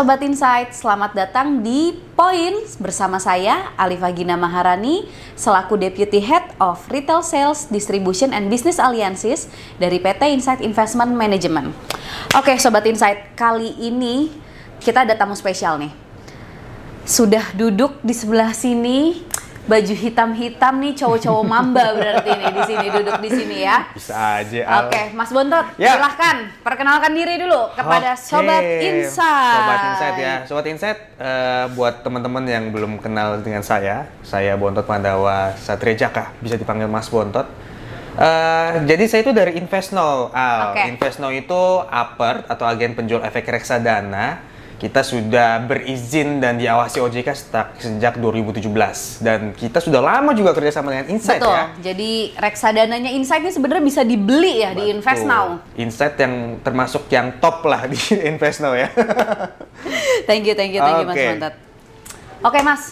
Sobat Insight, selamat datang di Poin bersama saya Alifah Gina Maharani selaku Deputy Head of Retail Sales, Distribution and Business Alliances dari PT Insight Investment Management. Oke, Sobat Insight, kali ini kita ada tamu spesial nih. Sudah duduk di sebelah sini baju hitam-hitam nih cowok-cowok mamba berarti nih di sini duduk di sini ya. Bisa aja. Al. Oke, Mas Bontot, Ya. silahkan perkenalkan diri dulu kepada Oke. Sobat Insight. Sobat Insight ya. Sobat Insight, eh, buat teman-teman yang belum kenal dengan saya, saya Bontot Pandawa Satria Jaka, bisa dipanggil Mas Bontot. Eh, jadi saya itu dari Investno, Al. Oke. Investno itu upper atau agen penjual efek reksadana. Kita sudah berizin dan diawasi OJK sejak, sejak 2017 dan kita sudah lama juga kerjasama dengan Insight Betul. ya. Jadi reksadananya Insight ini sebenarnya bisa dibeli ya di Invest Tuh, Now. Insight yang termasuk yang top lah di Invest Now ya. Thank you, thank you, thank you Mas Oke. Bontot. Oke Mas,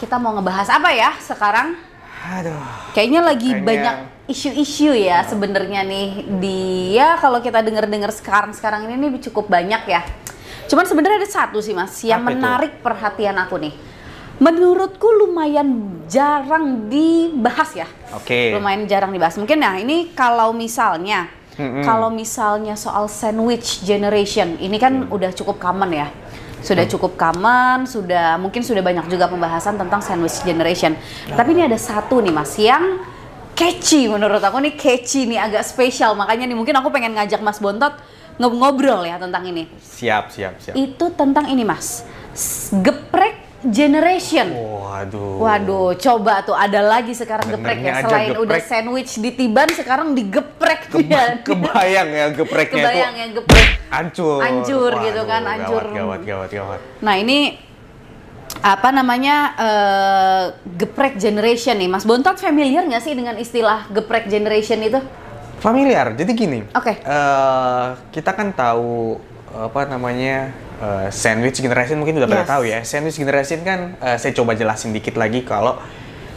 kita mau ngebahas apa ya sekarang? Aduh. Kayaknya lagi Kayaknya- banyak isu-isu ya sebenarnya nih di ya kalau kita dengar-dengar sekarang-sekarang ini nih cukup banyak ya. Cuman sebenarnya ada satu sih Mas yang Apa itu? menarik perhatian aku nih. Menurutku lumayan jarang dibahas ya. Oke. Lumayan jarang dibahas. Mungkin nah ini kalau misalnya Mm-mm. kalau misalnya soal sandwich generation ini kan udah cukup common ya. Sudah Mm. cukup common, sudah mungkin sudah banyak juga pembahasan tentang sandwich generation. Tapi ini ada satu nih Mas yang catchy menurut aku nih catchy nih agak spesial. Makanya nih mungkin aku pengen ngajak Mas Bontot ngobrol ya tentang ini. Siap, siap, siap. Itu tentang ini Mas. Geprek generation. Waduh. Waduh, coba tuh ada lagi sekarang geprek ya. Selain udah geprek. sandwich ditiban, sekarang digeprek Keba- kebayang ya gepreknya Kebayang itu ya geprek. hancur. Hancur gitu kan, Waduh, hancur. Gawat, gawat, gawat. Nah ini apa namanya eh, geprek generation nih, Mas Bontot familiar nggak sih dengan istilah geprek generation itu? Familiar. Jadi gini. Oke. eh, kita kan tahu apa namanya eh, sandwich generation mungkin udah pada Yes. tahu ya. Sandwich generation kan eh, saya coba jelasin dikit lagi kalau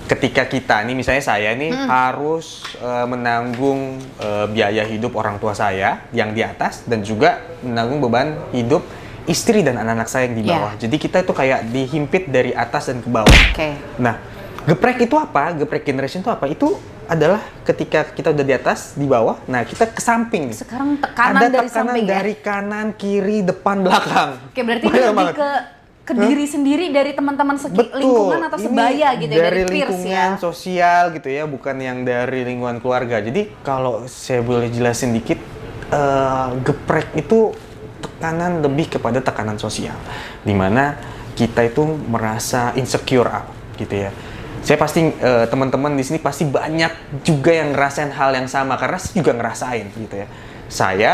ketika kita nih misalnya saya nih harus eh, menanggung eh, biaya hidup orang tua saya yang di atas dan juga menanggung beban hidup istri dan anak-anak saya yang di bawah. Jadi kita itu kayak dihimpit dari atas dan ke bawah. Oke. Nah, geprek itu apa? Geprek generation itu apa? Itu adalah ketika kita udah di atas, di bawah, nah kita ke samping nih. Sekarang tekanan Ada dari tekanan samping ya? dari kanan, kiri, depan, belakang. Oke, berarti ini Banyak lebih banget. ke ke diri sendiri dari teman-teman seki- Betul. lingkungan atau Ini sebaya gitu ya, dari dari peers lingkungan ya. sosial gitu ya, bukan yang dari lingkungan keluarga. Jadi kalau saya boleh jelasin dikit, eh, geprek itu tekanan lebih kepada tekanan sosial, di mana kita itu merasa insecure gitu ya. Saya pasti eh, teman-teman di sini pasti banyak juga yang ngerasain hal yang sama karena saya juga ngerasain gitu ya. Saya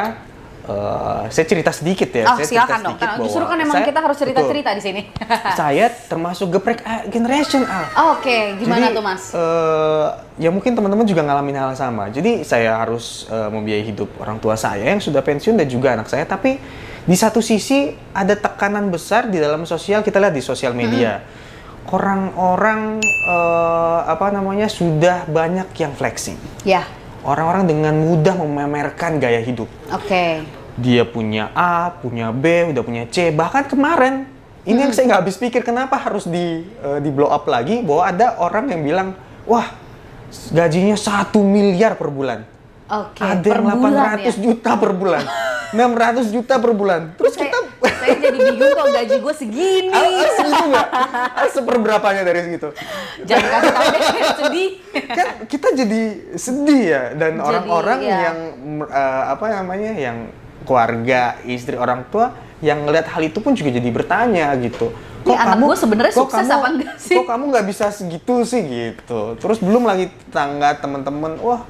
eh, saya cerita sedikit ya. Oh, saya silakan cerita dong. justru kan emang saya- kita harus cerita-cerita di sini. saya termasuk geprek eh, generation Al. Oke, gimana Jadi, tuh Mas? eh, ya mungkin teman-teman juga ngalamin hal yang sama. Jadi saya harus eh, membiayai hidup orang tua saya yang sudah pensiun dan juga anak saya. Tapi di satu sisi ada tekanan besar di dalam sosial. Kita lihat di sosial media. Orang-orang eh, apa namanya sudah banyak yang flexing. Ya, Orang-orang dengan mudah memamerkan gaya hidup oke. dia punya A, punya B, udah punya C. Bahkan kemarin, ini yang saya nggak habis pikir kenapa harus di eh, di blow up lagi bahwa ada orang yang bilang, wah gajinya satu miliar per bulan. Oke, ada per yang bulan 800 ya? juta per bulan, 600 juta per bulan. Terus saya, saya jadi bingung kok gaji gue segini. Ah, ah, segitu nggak? Ah, Seperberapanya dari segitu. Jangan kasih tahu deh, sedih. kan kita jadi sedih ya dan orang-orang iya. yang eh, apa namanya yang keluarga istri orang tua yang ngelihat hal itu pun juga jadi bertanya gitu Ini anak gua sebenarnya kok sukses kamu- apa enggak sih?" kok kamu nggak bisa segitu sih gitu terus belum lagi tetangga teman-teman wah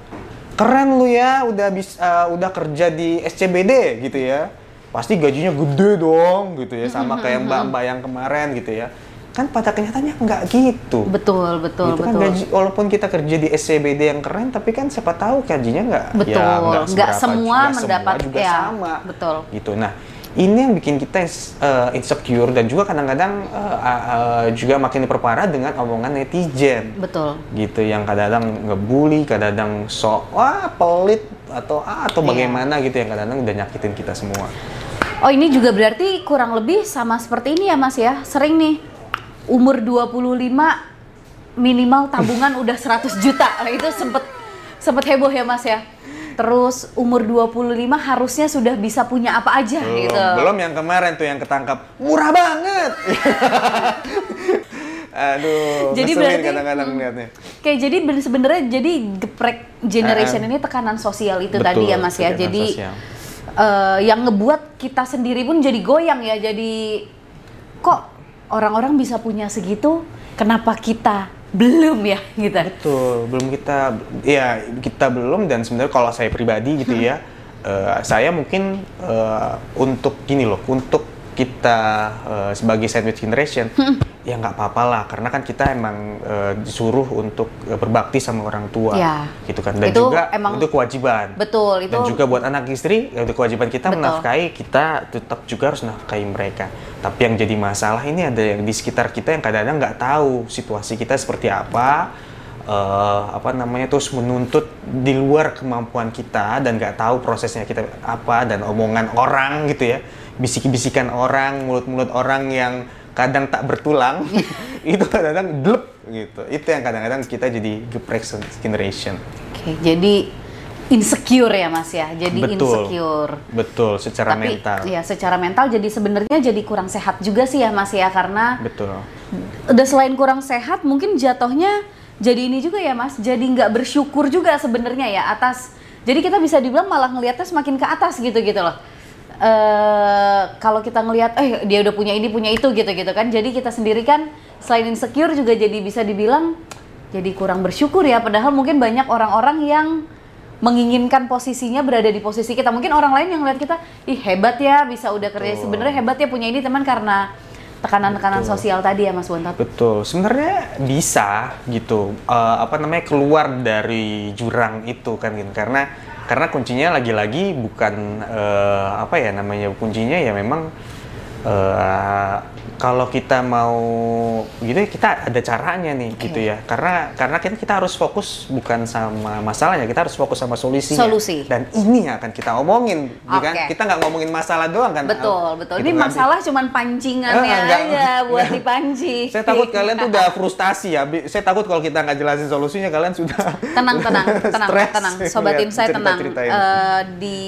keren lu ya udah bisa udah kerja di SCBD gitu ya pasti gajinya gede dong gitu ya sama kayak mbak-mbak yang kemarin gitu ya. Kan pada kenyataannya nggak gitu. Betul, betul, gitu kan betul. gaji walaupun kita kerja di SCBD yang keren tapi kan siapa tahu gajinya nggak Betul, ya, nggak semua mendapat juga ya, sama. Betul. gitu. Nah ini yang bikin kita uh, insecure dan juga kadang-kadang uh, uh, juga makin diperparah dengan omongan netizen Betul. gitu yang kadang-kadang ngebully kadang-kadang sok wah pelit atau ah, atau Iya. bagaimana gitu yang kadang-kadang udah nyakitin kita semua Oh ini juga berarti kurang lebih sama seperti ini ya Mas ya. Sering nih umur 25 minimal tabungan udah 100 juta. Nah, itu sempet sempet heboh ya Mas ya. Terus umur 25 harusnya sudah bisa punya apa aja belum, gitu. belum yang kemarin tuh yang ketangkap murah banget aduh Jadi berarti- kadang-kadang hmm. liatnya Oke, jadi ben- sebenarnya jadi geprek generation Eh, ini tekanan sosial itu betul, tadi ya Mas ya. Jadi sosial. eh, yang ngebuat kita sendiri pun jadi goyang ya. Jadi kok orang-orang bisa punya segitu, kenapa kita belum ya gitu. Betul, belum kita, ya kita belum dan sebenarnya kalau saya pribadi gitu ya, eh, saya mungkin eh, untuk gini loh, untuk kita eh, sebagai sandwich generation, ya nggak apa-apa lah, karena kan kita emang eh, disuruh untuk eh, berbakti sama orang tua, Ya. gitu kan, dan Itu juga emang- itu kewajiban. Betul, itu Dan juga buat anak istri, ya udah kewajiban kita Betul. menafkahi, kita tetap juga harus menafkahi mereka. Tapi yang jadi masalah ini ada yang di sekitar kita yang kadang-kadang nggak tahu situasi kita seperti apa, eh, apa namanya terus menuntut di luar kemampuan kita dan nggak tahu prosesnya kita apa dan omongan orang gitu ya, bisik-bisikan orang, mulut-mulut orang yang kadang tak bertulang, itu kadang-kadang blep gitu. Itu yang kadang-kadang kita jadi geprek generation. Oke, jadi insecure ya Mas ya. Jadi Betul. insecure. Betul, secara Tapi mental. ya secara mental jadi sebenarnya jadi kurang sehat juga sih ya Mas ya karena Betul. udah selain kurang sehat mungkin jatuhnya jadi ini juga ya Mas. Jadi nggak bersyukur juga sebenarnya ya atas. Jadi kita bisa dibilang malah ngelihatnya semakin ke atas gitu gitu loh. eh kalau kita ngelihat eh dia udah punya ini punya itu gitu gitu kan. Jadi kita sendiri kan selain insecure juga jadi bisa dibilang jadi kurang bersyukur ya padahal mungkin banyak orang-orang yang menginginkan posisinya berada di posisi kita. Mungkin orang lain yang lihat kita, ih hebat ya bisa udah kerja. Betul. Sebenarnya hebat ya punya ini teman karena tekanan-tekanan sosial tadi ya Mas Bontot. Betul, sebenarnya bisa gitu, eh, apa namanya keluar dari jurang itu kan gitu. Karena karena kuncinya lagi-lagi bukan eh, apa ya namanya kuncinya ya memang eh, kalau kita mau gitu ya kita ada caranya nih Oke. gitu ya. Karena karena kita kita harus fokus bukan sama masalahnya, kita harus fokus sama solusinya. Solusi. Dan ini yang akan kita omongin, ya kan? Kita nggak ngomongin masalah doang kan? Betul, betul. Gitu Ini kan? masalah cuman pancingannya Eh, enggak. aja buat dipancing. Saya takut kalian tuh udah frustasi ya. Saya takut kalau kita nggak jelasin solusinya kalian sudah tenang, tenang, tenang, tenang. Sobat ngeliat Insight tenang. Eh, di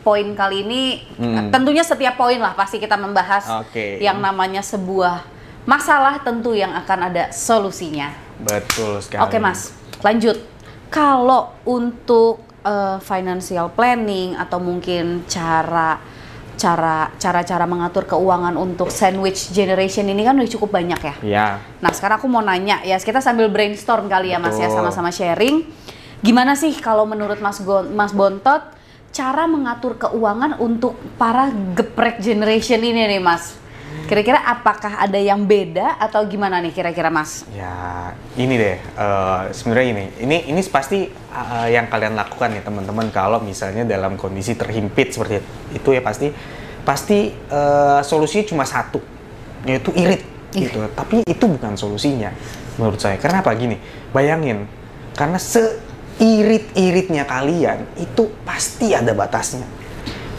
poin kali ini, Hmm. tentunya setiap poin lah pasti kita membahas Oke. yang namanya sebuah masalah tentu yang akan ada solusinya. Betul sekali. Oke Mas, lanjut. Kalau untuk eh, financial planning atau mungkin cara cara cara-cara mengatur keuangan untuk sandwich generation ini kan udah cukup banyak ya. Ya, Nah sekarang aku mau nanya ya, kita sambil brainstorm kali ya Mas ya Betul. sama-sama sharing. Gimana sih kalau menurut Mas Gon- Mas Bontot cara mengatur keuangan untuk para geprek generation ini nih Mas? Kira-kira apakah ada yang beda atau gimana nih kira-kira Mas? ya ini deh. eh, Sebenarnya ini, ini ini pasti eh, yang kalian lakukan ya teman-teman. Kalau misalnya dalam kondisi terhimpit seperti itu ya pasti pasti eh, solusinya cuma satu, yaitu irit. Ih. Gitu. Tapi itu bukan solusinya menurut saya. Kenapa gini? Bayangin, karena seirit-iritnya kalian itu pasti ada batasnya.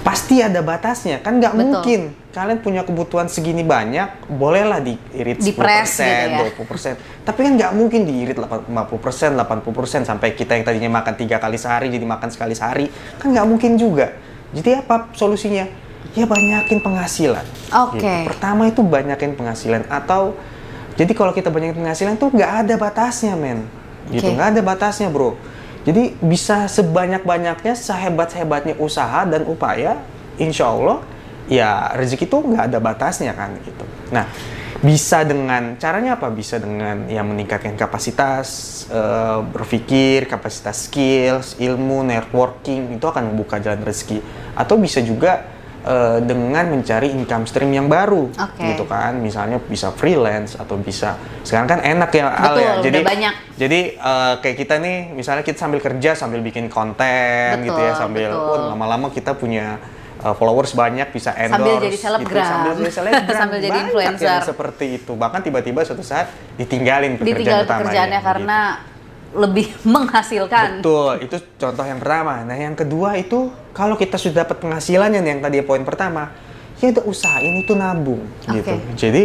Pasti ada batasnya, kan nggak mungkin kalian punya kebutuhan segini banyak, bolehlah diirit 10%, Dipres gitu ya. 20%. Tapi kan nggak mungkin diirit 50%, 80% sampai kita yang tadinya makan tiga kali sehari jadi makan sekali sehari, kan nggak mungkin juga. Jadi apa solusinya? Ya banyakin penghasilan. Oke. Gitu. Pertama itu banyakin penghasilan atau jadi kalau kita banyakin penghasilan tuh nggak ada batasnya, men. Gitu, nggak ada batasnya, bro. Jadi bisa sebanyak-banyaknya, sehebat-hebatnya usaha dan upaya, insya Allah ya rezeki itu nggak ada batasnya kan gitu. Nah, bisa dengan caranya apa? Bisa dengan ya meningkatkan kapasitas eh, berpikir, kapasitas skills, ilmu, networking itu akan membuka jalan rezeki. Atau bisa juga eh, dengan mencari income stream yang baru, Oke. gitu kan? Misalnya bisa freelance atau bisa sekarang kan enak ya Al Betul, ya. udah Jadi banyak. jadi eh, kayak kita nih, misalnya kita sambil kerja sambil bikin konten gitu ya, Betul, sambil betul. "Wah, lama-lama kita punya eh, followers banyak bisa endorse Sambil jadi gitu, selebgram. sambil jadi selebgram Sambil jadi influencer. yang seperti itu bahkan tiba-tiba suatu saat ditinggalin pekerjaan Ditinggal utamanya pekerjaannya gitu. Lebih menghasilkan. Betul, itu contoh yang pertama. Nah, yang kedua itu kalau kita sudah dapat penghasilannya nih, yang tadi poin pertama, ya udah usahain itu nabung gitu. Oke. Jadi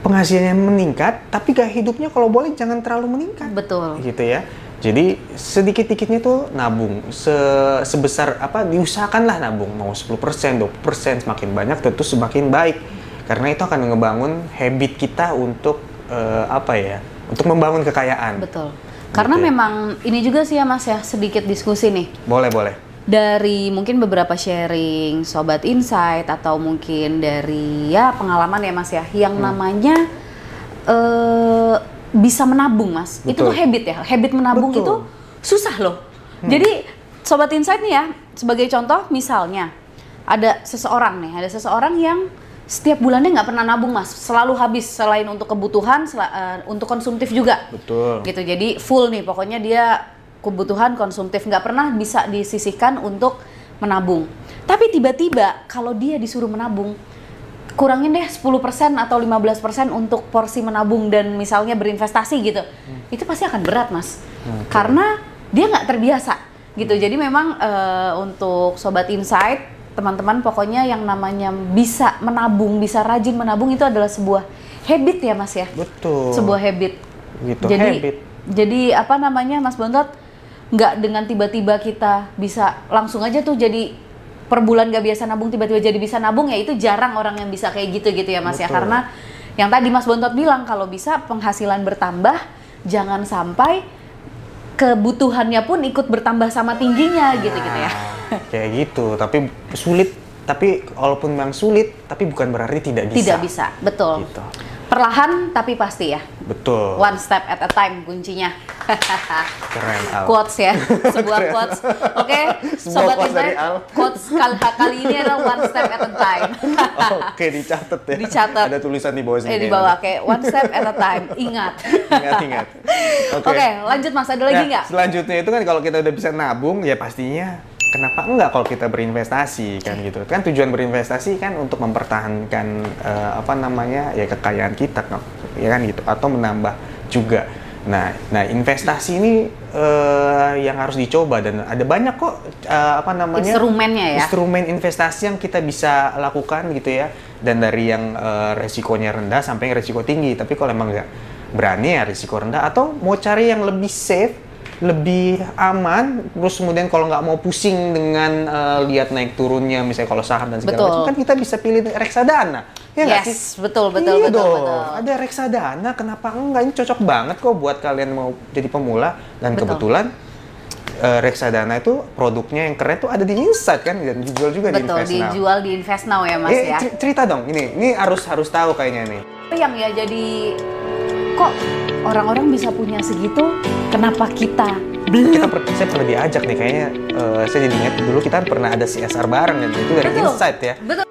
penghasilannya meningkat, tapi gaya hidupnya kalau boleh jangan terlalu meningkat Betul. gitu ya. Jadi sedikit-dikitnya tuh nabung Se- sebesar apa diusahakanlah nabung mau 10%, 20% semakin banyak tentu semakin baik. Karena itu akan ngebangun habit kita untuk eh, apa ya? Untuk membangun kekayaan. Betul. Karena Gitu memang ini juga sih ya Mas ya sedikit diskusi nih Boleh, boleh. dari mungkin beberapa sharing sobat insight atau mungkin dari ya pengalaman ya Mas ya yang Hmm. namanya eh bisa menabung Mas. Itu Betul. tuh habit ya. Habit menabung Betul. itu susah loh. Jadi sobat insight nih ya sebagai contoh misalnya ada seseorang nih, ada seseorang yang setiap bulannya nggak pernah nabung Mas, selalu habis selain untuk kebutuhan, sela- eh, untuk konsumtif juga. Betul. gitu jadi full nih pokoknya dia kebutuhan konsumtif. Nggak pernah bisa disisihkan untuk menabung. Tapi tiba-tiba kalau dia disuruh menabung kurangin deh 10% atau 15% untuk porsi menabung dan misalnya berinvestasi gitu. Itu pasti akan berat mas. Karena dia nggak terbiasa gitu. Jadi memang eh, untuk sobat insight teman-teman pokoknya yang namanya bisa menabung bisa rajin menabung itu adalah sebuah habit ya mas ya Betul. sebuah habit. Gitu, jadi habit. jadi apa namanya Mas Bontot nggak dengan tiba-tiba kita bisa langsung aja tuh jadi per bulan nggak biasa nabung tiba-tiba jadi bisa nabung ya itu jarang orang yang bisa kayak gitu gitu ya Mas ya Betul. karena yang tadi Mas Bontot bilang kalau bisa penghasilan bertambah jangan sampai kebutuhannya pun ikut bertambah sama tingginya gitu gitu ya. Kayak gitu. Tapi sulit. Tapi walaupun memang sulit, tapi bukan berarti tidak bisa. Tidak bisa, betul. Gitu. Perlahan tapi pasti ya. Betul. One step at a time kuncinya. Keren Al. quotes ya, sebuah quotes. Oke, Sebuah sobat quotes Insight, Al. quotes kali, kali ini adalah one step at a time. Oke, dicatat ya. Dicatat. Ada tulisan di bawah sini. eh di bawah kayak one step at a time. Ingat. Ingat, ingat. Oke, lanjut Mas. Ada lagi Nah, nggak? Selanjutnya itu kan kalau kita udah bisa nabung, ya pastinya kenapa enggak kalau kita berinvestasi kan gitu. Kan tujuan berinvestasi kan untuk mempertahankan eh, apa namanya ya kekayaan kita kan, ya kan gitu atau menambah juga. Nah, nah investasi ini eh, yang harus dicoba dan ada banyak kok eh, apa namanya Instrumennya ya. instrumen investasi yang kita bisa lakukan gitu ya dan dari yang eh, resikonya rendah sampai yang resiko tinggi tapi kalau emang nggak berani ya risiko rendah atau mau cari yang lebih safe lebih aman terus kemudian kalau nggak mau pusing dengan eh, lihat naik turunnya misalnya kalau saham dan segala Betul. macam kan kita bisa pilih reksadana ya nggak Yes, sih betul, betul, iya betul, dong. betul. ada reksadana kenapa enggak ini cocok banget kok buat kalian mau jadi pemula dan Betul. kebetulan eh, reksadana itu produknya yang keren tuh ada di Insight kan dan dijual juga di Betul, Invest Now. dijual di Invest Now ya Mas Eh, ya. cer- cerita dong, ini ini harus harus tahu kayaknya nih. Yang ya jadi kok orang-orang bisa punya segitu, kenapa kita belum? Kita per- saya pernah diajak nih kayaknya eh, saya jadi ingat dulu kita pernah ada CSR bareng dan itu dari Betul. Insight ya. Betul.